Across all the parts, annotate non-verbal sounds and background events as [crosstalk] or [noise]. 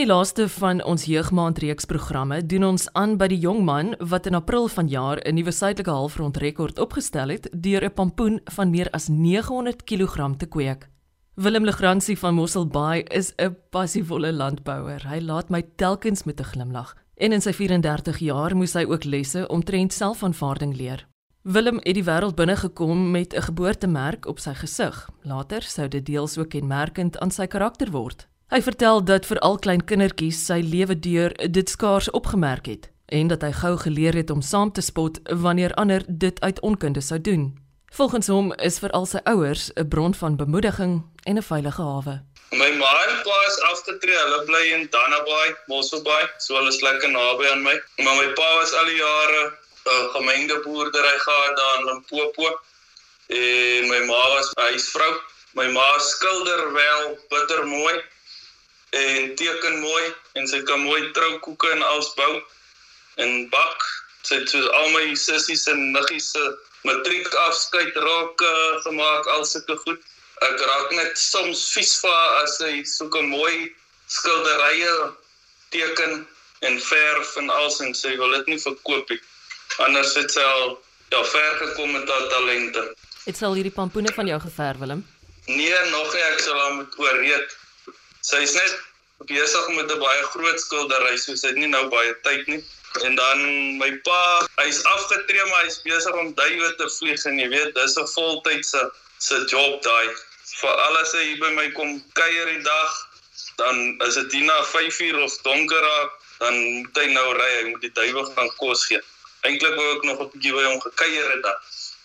Die laaste van ons jeugmaand reeks programme doen ons aan by die jong man wat in April vanjaar 'n nuwe suidelike halfrond rekord opgestel het deur 'n pampoen van meer as 900 kg te kweek. Willem Legrandsie van Mosselbaai is 'n passievolle landbouer. Hy laat my telkens met 'n glimlag. En in sy 34 jaar moes hy ook lesse omtrent selfaanvaarding leer. Willem het die wêreld binne gekom met 'n geboortemerk op sy gesig. Later sou dit deels ook kenmerkend aan sy karakter word. Hy vertel dat vir al klein kindertjies sy lewe deur dit skaars opgemerk het en dat hy gou geleer het om saam te spot wanneer ander dit uit onkunde sou doen. Volgens hom is vir al sy ouers 'n bron van bemoediging en 'n veilige hawe. My ma en pa is afgetree. Hulle bly in Dannabaai, Mosselbaai, so hulle is lekker naby aan my. Maar my pa was al die jare 'n gemengde boerdery gehad daar in Limpopo. En my ma was huisvrou. My ma skilder wel bitter mooi en teken mooi en sy kan mooi troukoeke en alles bou en bak. Sy het soos al my sissies en niggies se matriek afskeid raak uh, gemaak al sulke goed. Ek raak net soms vies vir haar as sy soek 'n mooi skilderye teken en verf en alles en sy wil dit nie verkoop nie anders het sy al ja ver gekom met haar talente. Het sy al hierdie pampoene van jou geverf Willem? Nee, nog nie, ek sal haar moet ooreed. Sy is net besig met 'n baie groot skildery, so sy het nie nou baie tyd nie. En dan my pa, hy's afgetree maar hy's besig om duie te vlieg en jy weet, dis 'n voltydse se job daai. Vir alles hy by my kom kuier die dag, dan is dit hier na 5uur of donker raak, dan moet hy nou ry, hy moet die duwe gaan kos gee. Eintlik wou ek nog 'n bietjie by hom gekuier het dan.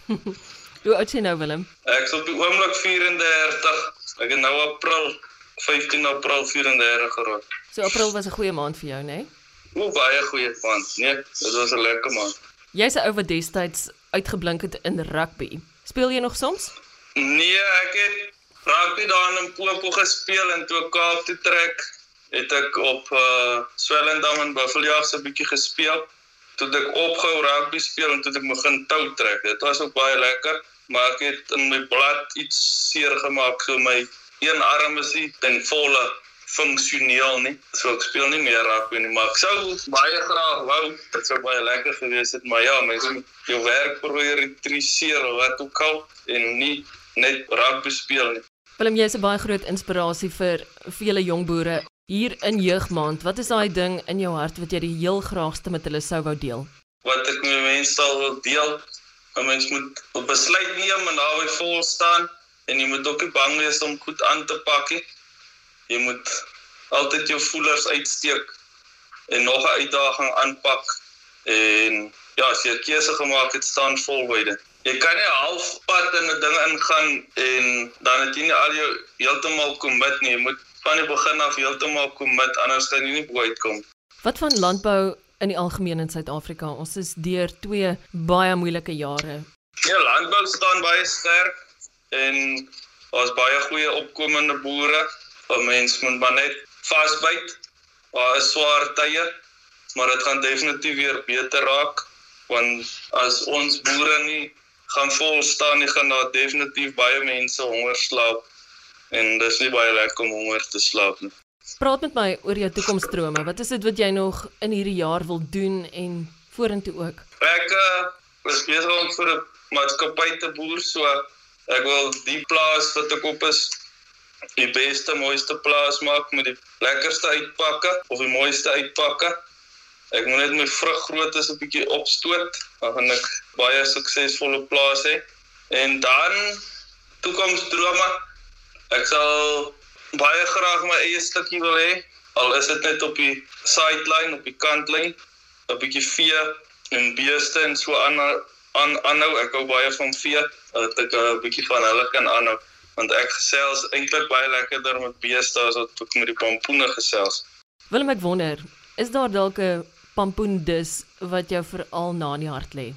[laughs] Hoe oud is jy nou Willem? Ek is op die oomblik 34. Ek het nou April 15 April 34 geraak. So April was 'n goeie maand vir jou, né? Nee? O, baie goeie maand. Nee, dit was 'n lekker maand. Jy's 'n ou wat destyds uitgeblink het in rugby. Speel jy nog soms? Nee, ek het rugby daar in Popo gespeel en toe Kaap toe trek, het ek op uh Swellendam en Buffeljaars 'n bietjie gespeel toe ek opgehou rugby speel en toe ek begin tou trek. Dit was ook baie lekker, maar ek het in my blad iets seer gemaak so my een arm is nie ten volle funksioneel nie. So ek speel nie meer rugby nie, maar ek sou baie graag wou. Dit sou baie lekker gewees het, maar ja, mens moet jou werk prioritiseer wat ook al en nie net rugby speel nie. Willem, jy is 'n baie groot inspirasie vir vele jong boere Hier in jeugmaand, wat is daai ding in jou hart wat jy die heel graagste met hulle sou wou deel? Wat ek met mense sal wil deel, 'n mens moet besluit neem en daarby vol staan en jy moet ook nie bang wees om goed aan te pak nie. Jy moet altyd jou voelers uitsteek en nog 'n uitdaging aanpak en ja, as jy 'n keuse gemaak het, staan vol by dit. Jy kan nie halfpad in 'n ding ingaan en dan het jy nie al jou heeltemal commit nie. Jy moet van die begin af heeltemal commit anders gaan jy nie bo uitkom. Wat van landbou in die algemeen in Suid-Afrika? Ons is deur twee baie moeilike jare. Ja, landbou staan baie sterk en daar's baie goeie opkomende boere. Vir mense moet maar net vasbyt. Daar is swaar tye, maar dit gaan definitief weer beter raak want as ons boere nie gaan vol staan nie, gaan daar definitief baie mense honger slaap en dis nie baie lekker om honger te slaap nie. Praat met my oor jou toekomsdrome. Wat is dit wat jy nog in hierdie jaar wil doen en vorentoe ook? Ek uh, is besig om vir 'n maatskappy te boer, so ek wil die plaas wat ek op is die beste, mooiste plaas maak met die lekkerste uitpakke of die mooiste uitpakke. Ek moet net my vrug groot is 'n bietjie opstoot, dan gaan ek baie suksesvolle plaas hê. En dan toekomsdrome Ek sal baie graag my eie stukkie wil hê. Al is dit net op die sideline, op die kantlyn, 'n bietjie vee en beeste en so aan aan aanhou. Ek hou baie van vee. Dat ek 'n bietjie van hulle kan aanhou want ek gesels eintlik baie lekkerder met beeste as wat ek met die pampoene gesels. Willem ek wonder, is daar dalk 'n pampoendis wat jou veral na in die hart lê?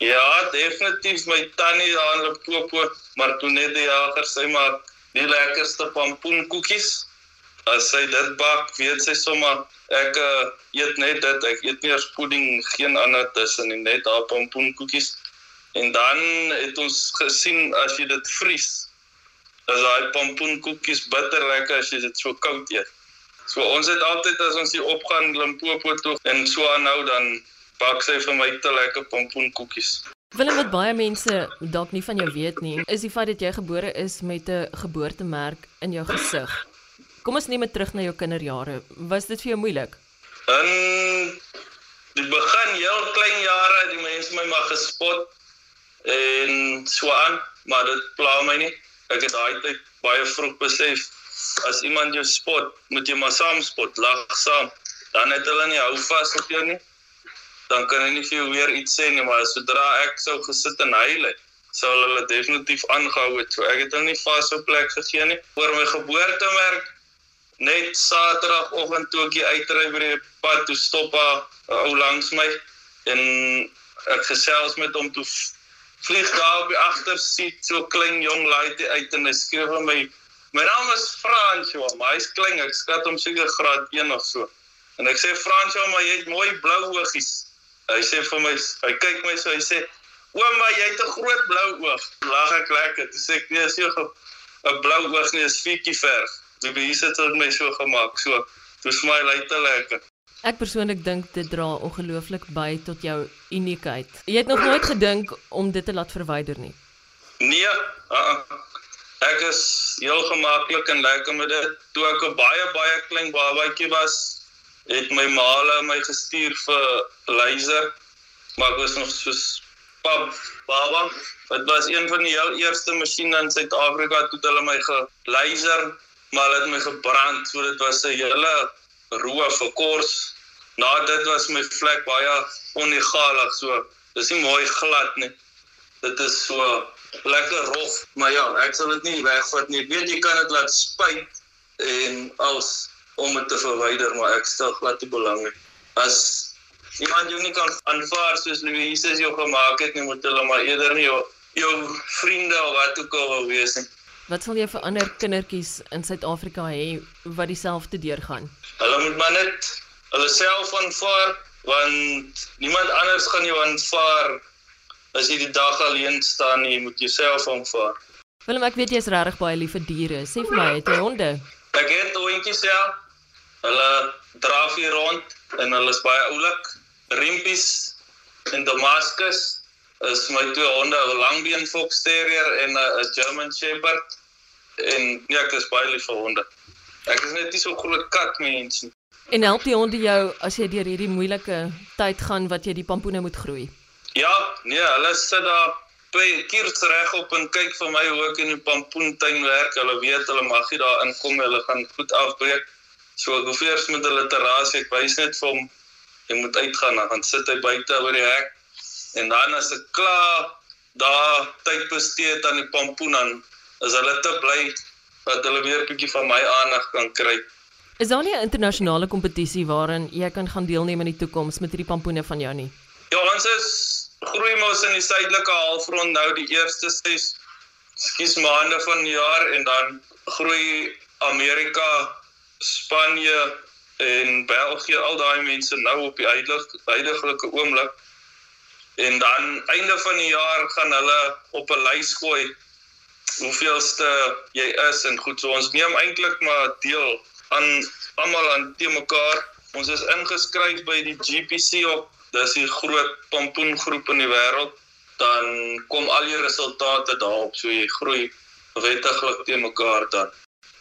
Ja, definitief my tannie daar in Limpopo, maar toe net die jager sê maar die lekkerste pampoenkoekies. As sy dit bak, weet sy sommer ek uh, eet net dit. Ek eet nie eers pudding, geen ander tussen nie, net haar pampoenkoekies. En dan het ons gesien as jy dit vries, is daai pampoenkoekies bitter lekker as jy dit so koud eet. So ons het altyd as ons hier opgaan Limpopo toe en so aanhou dan bak sy vir my te lekker pompoenkoekies. Willem wat baie mense dalk nie van jou weet nie, is die feit dat jy gebore is met 'n geboortemerk in jou gesig. Kom ons neem dit terug na jou kinderjare. Was dit vir jou moeilik? In die begin, heel klein jare, het die mense my maar gespot en so aan, maar dit pla my nie. Ek het daai tyd baie vroeg besef as iemand jou spot, moet jy maar saam spot, lag saam. Dan het hulle nie hou vas op jou nie dan kan hy nie vir jou weer iets sê nie, maar sodra ek sou gesit en huil het, sou hulle definitief aangehou het. So ek het hulle nie vas op plek gegee nie. Oor my geboortemerk net Saterdagoggend toe ek uitry by die pad toe stop 'n ou langs my en ek gesels met hom toe vlieg daar op die agtersiet so klein jong laaitjie uit en hy skryf vir my my naam is Fransjo maar hy's klein ek skat hom seker graad 1 of so en ek sê Fransjo maar jy het mooi blou oogies Hy sê vir my, hy kyk my so, hy sê, "Ouma, jy het 'n groot blou oog." Lag ek lekker. Dis ek nee, is jy 'n blou oog nie, is fietjie verf. Die bees het dit my so gemaak. So, dis my lyte lekker. Ek persoonlik dink dit dra ongelooflik by tot jou uniekheid. Jy het nog nooit gedink om dit te laat verwyder nie. Nee, uh -uh. ek is heel gemaklik en lekker met dit. Toe ek 'n baie baie klein babatjie was, het my maale my gestuur vir laser maar ek was nog soos pap baba dit was een van die heel eerste masjiene in Suid-Afrika toe hulle my gelaser maar hulle het my gebrand so dit was 'n hele roe verkors na dit was my vlek baie onegalig so dis nie mooi glad nie dit is so lekker rof maar ja ek sal dit nie wegvat nie weet jy kan dit laat spuit en als om dit te verwyder, maar ek stel glad nie belang nie. As iemand jou nie kan aanvaar soos Louise jou gemaak het nie, moet hulle maar eerder nie jou jou vriende of wat ook al wil wees nie. Wat sal jy vir ander kindertjies in Suid-Afrika hê wat dieselfde deurgaan? Hulle moet maar net hulle self aanvaar want niemand anders gaan jou aanvaar as jy die dag alleen staan nie, jy moet jouself aanvaar. Willem, ek weet jy is regtig baie lief vir diere. Sê vir my, het jy honde? Ek het hondjies ja. Hulle draf hier rond en hulle is baie oulik. Rimpies in Damascus is my twee honde, 'n langbeen fox terrier en 'n German shepherd. En ja, ek is baie lief vir honde. Ek is net nie so groot katmens nie. En help die honde jou as jy deur hierdie moeilike tyd gaan wat jy die pampoene moet groei? Ja, nee, hulle sit daar twee kiers reg op en kyk vir my hoe ek in die pampoentuin werk. Hulle weet hulle mag nie daar inkom nie. Hulle gaan goed afbreek. So ek hoef eers met hulle terras, ek wys net vir hom jy moet uitgaan, dan sit hy buite oor die hek. En dan as ek klaar daar tyd bestee aan die pampoen dan is hulle te bly dat hulle weer 'n bietjie van my aandag kan kry. Is daar nie 'n internasionale kompetisie waarin jy kan gaan deelneem in die toekoms met hierdie pampoene van jou nie? Ja, ons is groei mos in die suidelike halfrond nou die eerste 6 skies maande van die jaar en dan groei Amerika Spanje en België al daai mense nou op die huidige oomblik. En dan einde van die jaar gaan hulle op 'n lys gooi hoeveelste jy is en goed so ons neem eintlik maar deel aan almal aan te mekaar. Ons is ingeskryf by die GPC op. Dis die groot pompoengroep in die wêreld. Dan kom al jou resultate daarop so jy groei wettiglik te mekaar dan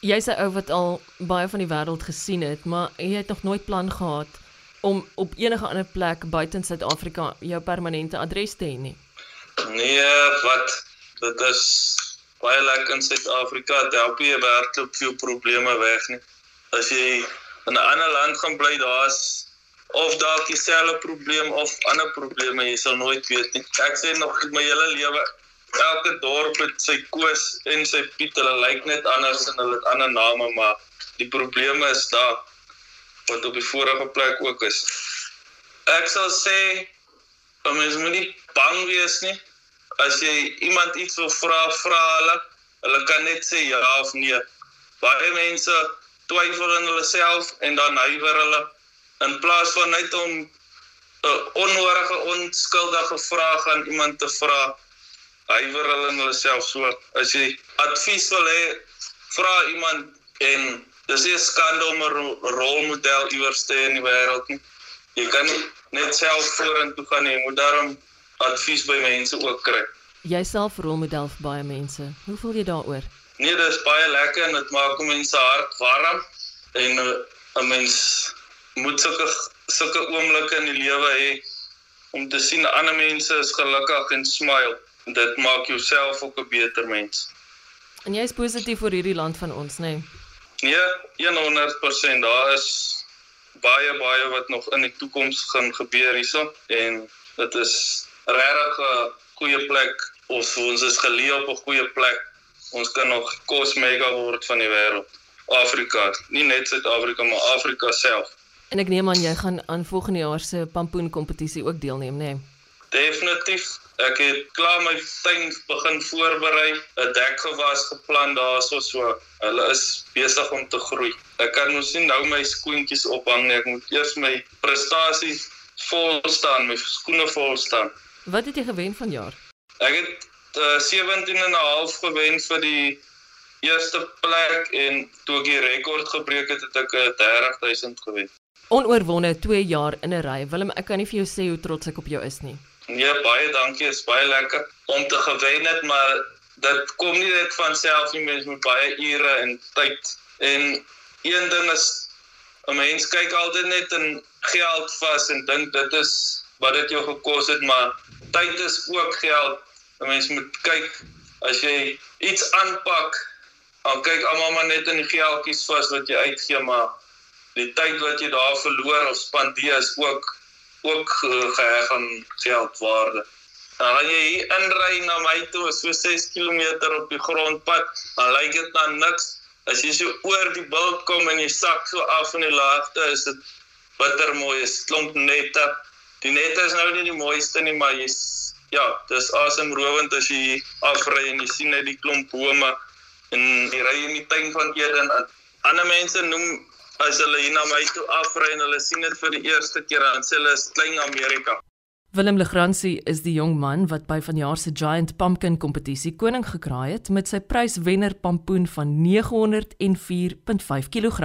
jy's 'n ou wat al baie van die wêreld gesien het, maar jy het nog nooit plan gehad om op enige ander plek buite Suid-Afrika jou permanente adres te hê nie. Nee, wat dit is baie lekker in Suid-Afrika, dit help jy werklik veel probleme weg nie. As jy in 'n ander land gaan bly, daar's of dalk dieselfde probleem of ander probleme, jy sal nooit weet nie. Ek sê nog my hele lewe elke dorp het sy koes en sy piet. Hulle lyk net anders en hulle het ander name, maar die probleme is daar wat op die vorige plek ook is. Ek sal sê mens moet nie bang wees nie. As jy iemand iets wil vra, vra hulle. Hulle kan net sê ja of nee. Baie mense twyfel in hulle self en dan huiwer hulle in plaas van net om 'n onnodige onskuldige vraag aan iemand te vra huiwer hulle in hulle self so as jy advies wil hê vra iemand en dis nie 'n skande om 'n rolmodel iewers te hê in die wêreld nie. Jy kan net self vorentoe gaan jy moet daarom advies by mense ook kry. Jy self rolmodel vir baie mense. Hoe voel jy daaroor? Nee, dis baie lekker en dit maak mense hart warm en uh, 'n mens moet sulke sulke oomblikke in die lewe hê om te sien ander mense is gelukkig en smile. Dit maak jouself ook 'n beter mens. En jy is positief oor hierdie land van ons, nê? Nee? Nee, 100%. Daar is baie baie wat nog in die toekoms gaan gebeur hierso en dit is regtig 'n goeie plek of ons is geleë op 'n goeie plek. Ons kan nog kos mega word van die wêreld. Afrika, nie net Suid-Afrika maar Afrika self. En ek neem aan jy gaan aan volgende jaar se pampoen kompetisie ook deelneem, nê? Nee? Definitief. Ek het klaar my tuin begin voorberei, 'n dekgewas geplan daarso so. Hulle is besig om te groei. Ek kan mos nie nou my skoentjies ophang nie. Ek moet eers my prestasie vol staan, my skoene vol staan. Wat het jy gewen vanjaar? Ek het uh, 17 en 'n half gewen vir die eerste plek en toe ek die rekord gebreek het, het ek 30000 gewen. Onoorwonde 2 jaar in 'n ry. Willem, ek kan nie vir jou sê hoe trots ek op jou is nie. Nee, baie dankie. Dit is baie lekker om te gewen het, maar dit kom nie net van self nie. Mens moet baie ure en tyd en een ding is 'n mens kyk altyd net in geld vas en dink dit is wat dit jou gekos het, maar tyd is ook geld. 'n Mens moet kyk as jy iets aanpak, dan kyk almal maar net in die geldjies vas wat jy uitgee, maar die tyd wat jy daar verloor of spandeer is ook ook geheg aan geldwaarde. Dan gaan jy hier inry na my toe, so 6 km op die grondpad, dan lyk dit na niks. As jy so oor die bult kom en jy sak so af in die laagte, is dit bitter mooi, is klomp nette. Die nette is nou nie die mooiste nie, maar jy's ja, dis asemrowend as jy afry en jy sien net die klomp bome en jy ry in die tuin van Eden. Ander mense noem as hulle hier na my toe afry en hulle sien dit vir die eerste keer dan sê hulle is klein Amerika. Willem Legrandsie is die jong man wat by vanjaar se Giant Pumpkin kompetisie koning gekraai het met sy pryswenner pampoen van 904.5 kg.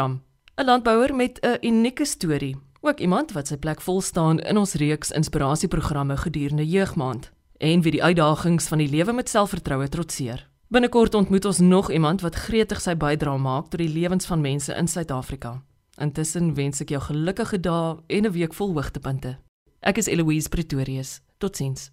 'n Landbouer met 'n unieke storie, ook iemand wat sy plek vol staan in ons reeks inspirasieprogramme gedurende jeugmaand en wie die uitdagings van die lewe met selfvertroue trotseer. Binnekort ontmoet ons nog iemand wat gretig sy bydrae maak tot die lewens van mense in Suid-Afrika. Intussen wens ek jou gelukkige dae en 'n week vol hoogtepunte. Ek is Eloise Pretorius. Totsiens.